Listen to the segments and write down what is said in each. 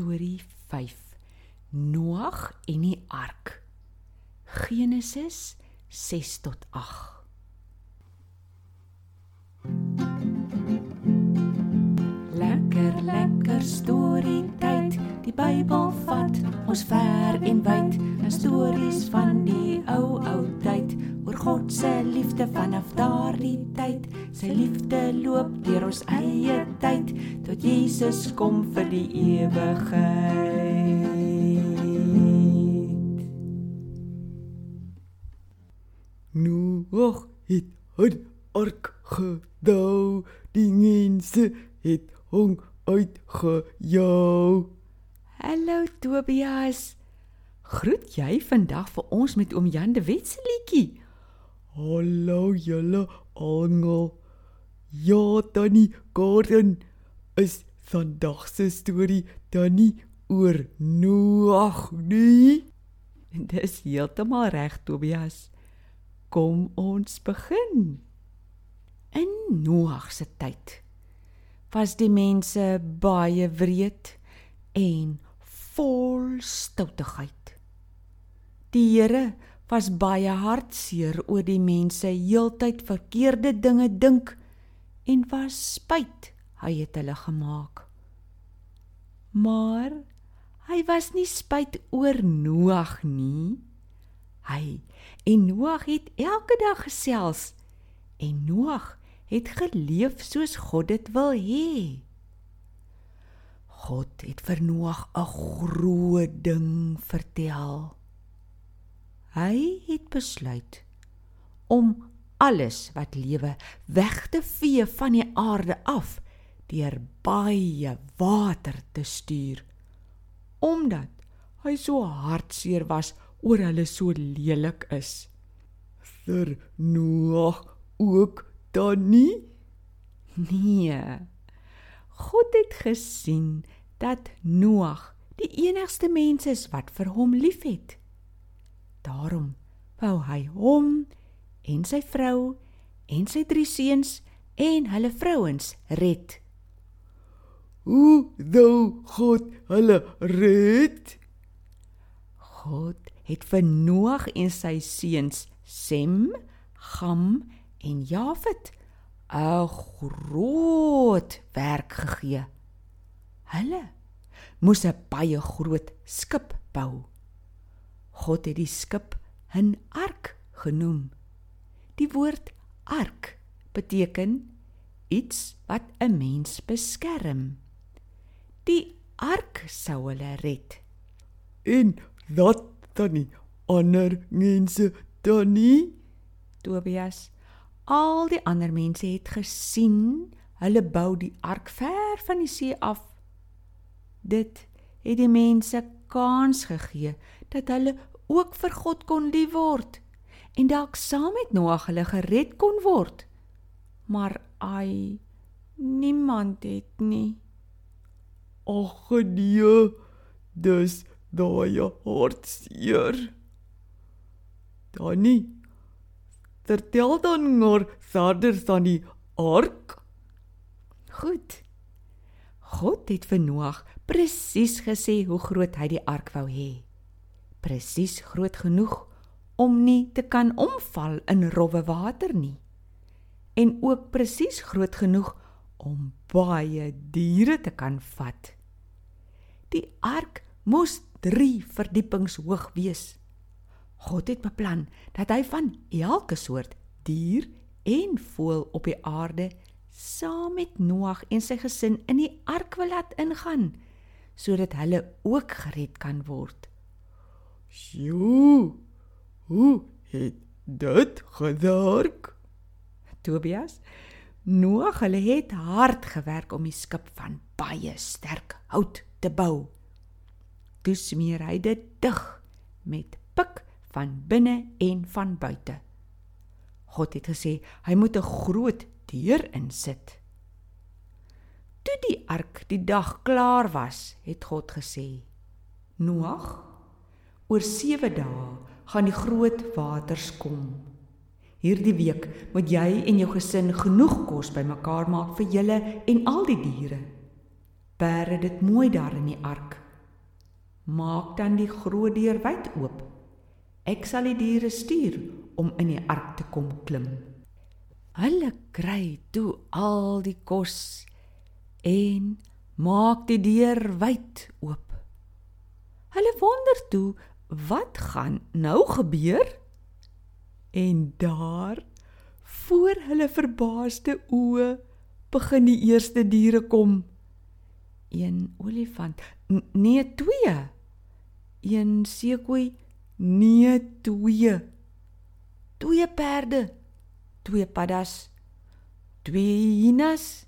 Storie 5. Noag en die ark. Genesis 6 tot 8. Lekker lekker storie tyd. Die Bybel vat ons ver en wyd. 'n Stories van die ou ou tyd oor God se liefde vanaf daardie tyd. Sy liefde loop deur ons eie Jesus kom vir die ewigheid. Noag het 'n ark gedou. Die mense het hom uitgejou. Hallo Tobias. Groet jy vandag vir ons met oom Jan de Wet se liedjie? Hallo julle almal. Ja, Tannie Gordon is vandag se storie dan nie oor Noag nie. Dis heeltemal reg Tobias. Kom ons begin. In Noag se tyd was die mense baie wreed en vol stoutigheid. Die Here was baie hartseer oor die mense heeltyd verkeerde dinge dink en was spyt hy het hulle gemaak. Maar hy was nie spyt oor Noag nie. Hy en Noag het elke dag gesels en Noag het geleef soos God dit wil hê. God het vir Noag 'n groot ding vertel. Hy het besluit om alles wat lewe weg te vee van die aarde af deur baie water te stuur omdat hy so hartseer was oor hulle so lelik is. Vir Noag ook dan nie? Nee. God het gesien dat Noag die enigste mens is wat vir hom liefhet. Daarom wou hy hom en sy vrou en sy drie seuns en hulle vrouens red. Hoe wou God hulle red? God het vir Noag en sy seuns Sem, Gam en Jafet 'n groot werk gegee. Hulle moes 'n baie groot skip bou. God het die skip 'n ark genoem. Die woord ark beteken iets wat 'n mens beskerm. Die ark sou hulle red. En dat dan nie ander mense dan nie? Tobias Al die ander mense het gesien hulle bou die ark ver van die see af. Dit het die mense kans gegee dat hulle ook vir God kon lief word en dalk saam met Noag hulle gered kon word. Maar ai niemand het nie. Ag nee, dis daai hartseer. Danie Vertel dan maar verder van die ark. Goed. God het vir Noag presies gesê hoe groot hy die ark wou hê. Presies groot genoeg om nie te kan omval in rowwe water nie. En ook presies groot genoeg om baie diere te kan vat. Die ark moes 3 verdiepings hoog wees. God het beplan dat hy van elke soort dier en voël op die aarde saam met Noag en sy gesin in die ark wil laat ingaan sodat hulle ook gered kan word. Sjoe. Hoe het dit gewerk? Tobias, Noag hulle het hard gewerk om die skip van baie sterk hout te bou. Toe smeer hy dit dig met pik van binne en van buite. God het gesê hy moet 'n groot deur insit. Toe die ark die dag klaar was, het God gesê: Noag, oor 7 dae gaan die groot waters kom. Hierdie week moet jy en jou gesin genoeg kos bymekaar maak vir julle en al die diere. Bære dit mooi daar in die ark Maak dan die groot deur wyd oop. Ek sal die diere stuur om in die ark te kom klim. Hulle kry toe al die kos en maak die deur wyd oop. Hulle wonder toe wat gaan nou gebeur? En daar voor hulle verbaasde oë begin die eerste diere kom. Een olifant, nee twee. Een seekoei, nee twee. Twee perde, twee paddas, twee hyenas,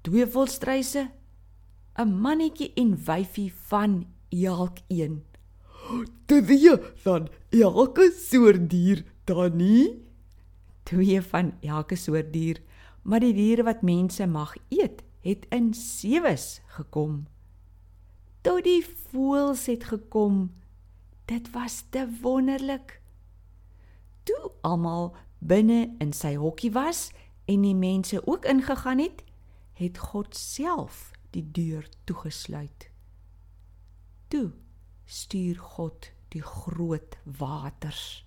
twee volstruise, 'n mannetjie en wyfie van elkeen. Twee van elke soort dier dan nie? Twee van elke soort dier, maar die diere wat mense mag eet, het in sewes gekom. Tot die voëls het gekom. Dit was te wonderlik. Toe almal binne in sy hokkie was en die mense ook ingegaan het, het God self die deur toegesluit. Toe stuur God die groot waters.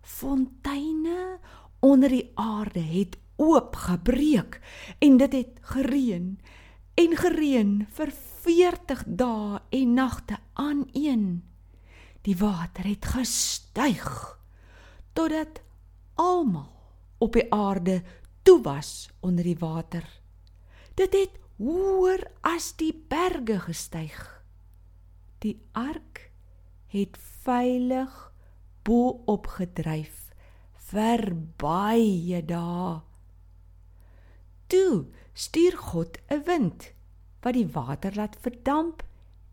Fonteine onder die aarde het oopgebreek en dit het gereën en gereën vir 40 dae en nagte aan een. Die water het gestyg totdat almal op die aarde toe was onder die water. Dit het hoër as die berge gestyg. Die ark het veilig bo opgedryf vir baie dae. Toe stuur God 'n wind wat die water laat verdamp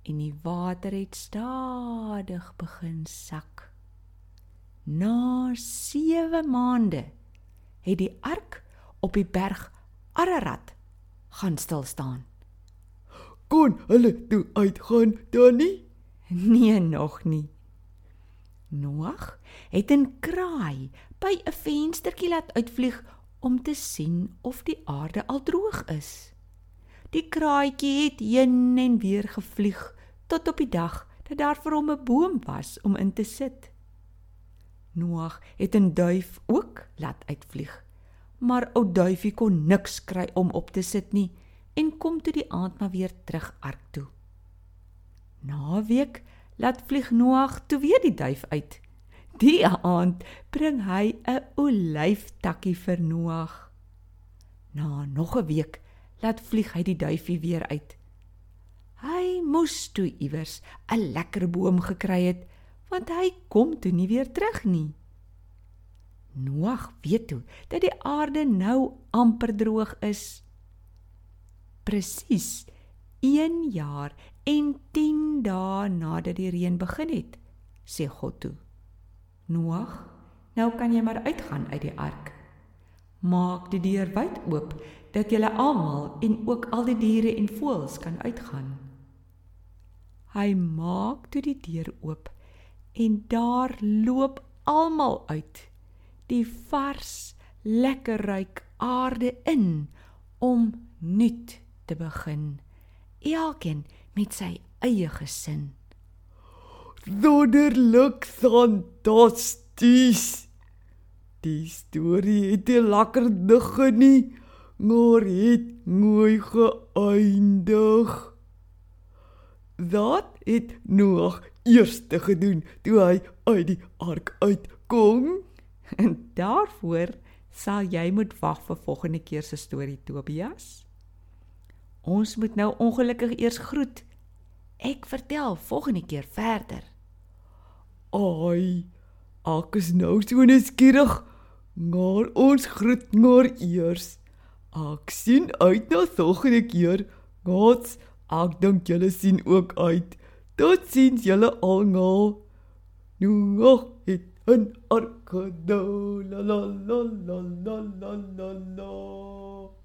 en die water het stadig begin sak. Na 7 maande het die ark op die berg Ararat gaan stil staan. Kon hulle toe uitgaan dan nie? Nee, nog nie. Noag het 'n kraai by 'n venstertjie laat uitvlieg om te sien of die aarde al droog is. Die kraaitjie het heen en weer gevlieg tot op die dag dat daar vir hom 'n boom was om in te sit. Noag het 'n duif ook laat uitvlieg. Maar ou duifie kon niks kry om op te sit nie en kom toe die aand maar weer terug ark toe. Na 'n week laat vlieg Noag toe weer die duif uit. Die aand bring hy 'n olyftakkie vir Noag. Na nog 'n week laat vlieg hy die duifie weer uit. Hy moes toe iewers 'n lekker boom gekry het, want hy kom toe nie weer terug nie. Noag weet toe dat die aarde nou amper droog is. Presies 1 jaar en 10 dae nadat die reën begin het, sê God toe. Noag, nou kan jy maar uitgaan uit die ark. Maak die deur wyd oop dat julle almal en ook al die diere en voëls kan uitgaan. Hy maak toe die deur oop en daar loop almal uit. Die vars, lekker ryk aarde in om nuut te begin. Elkeen met sy eie gesin. Wonderlik fantasties. Die storie het 'n lekker dig nie, maar het mooi geëindig. Dat het Noag eers te gedoen toe hy uit die ark uitkom. En daarvoor sal jy moet wag vir volgende keer se storie Tobias. Ons moet nou ongelukkig eers groet. Ek vertel volgende keer verder. Ai, ek is nou so nuuskierig, maar ons groet maar eers. Ek sien uit na volgende keer. Gods, ek dink julle sien ook uit. Tot sins julle almal. Nou nog het 'n arkado la la la la la la la.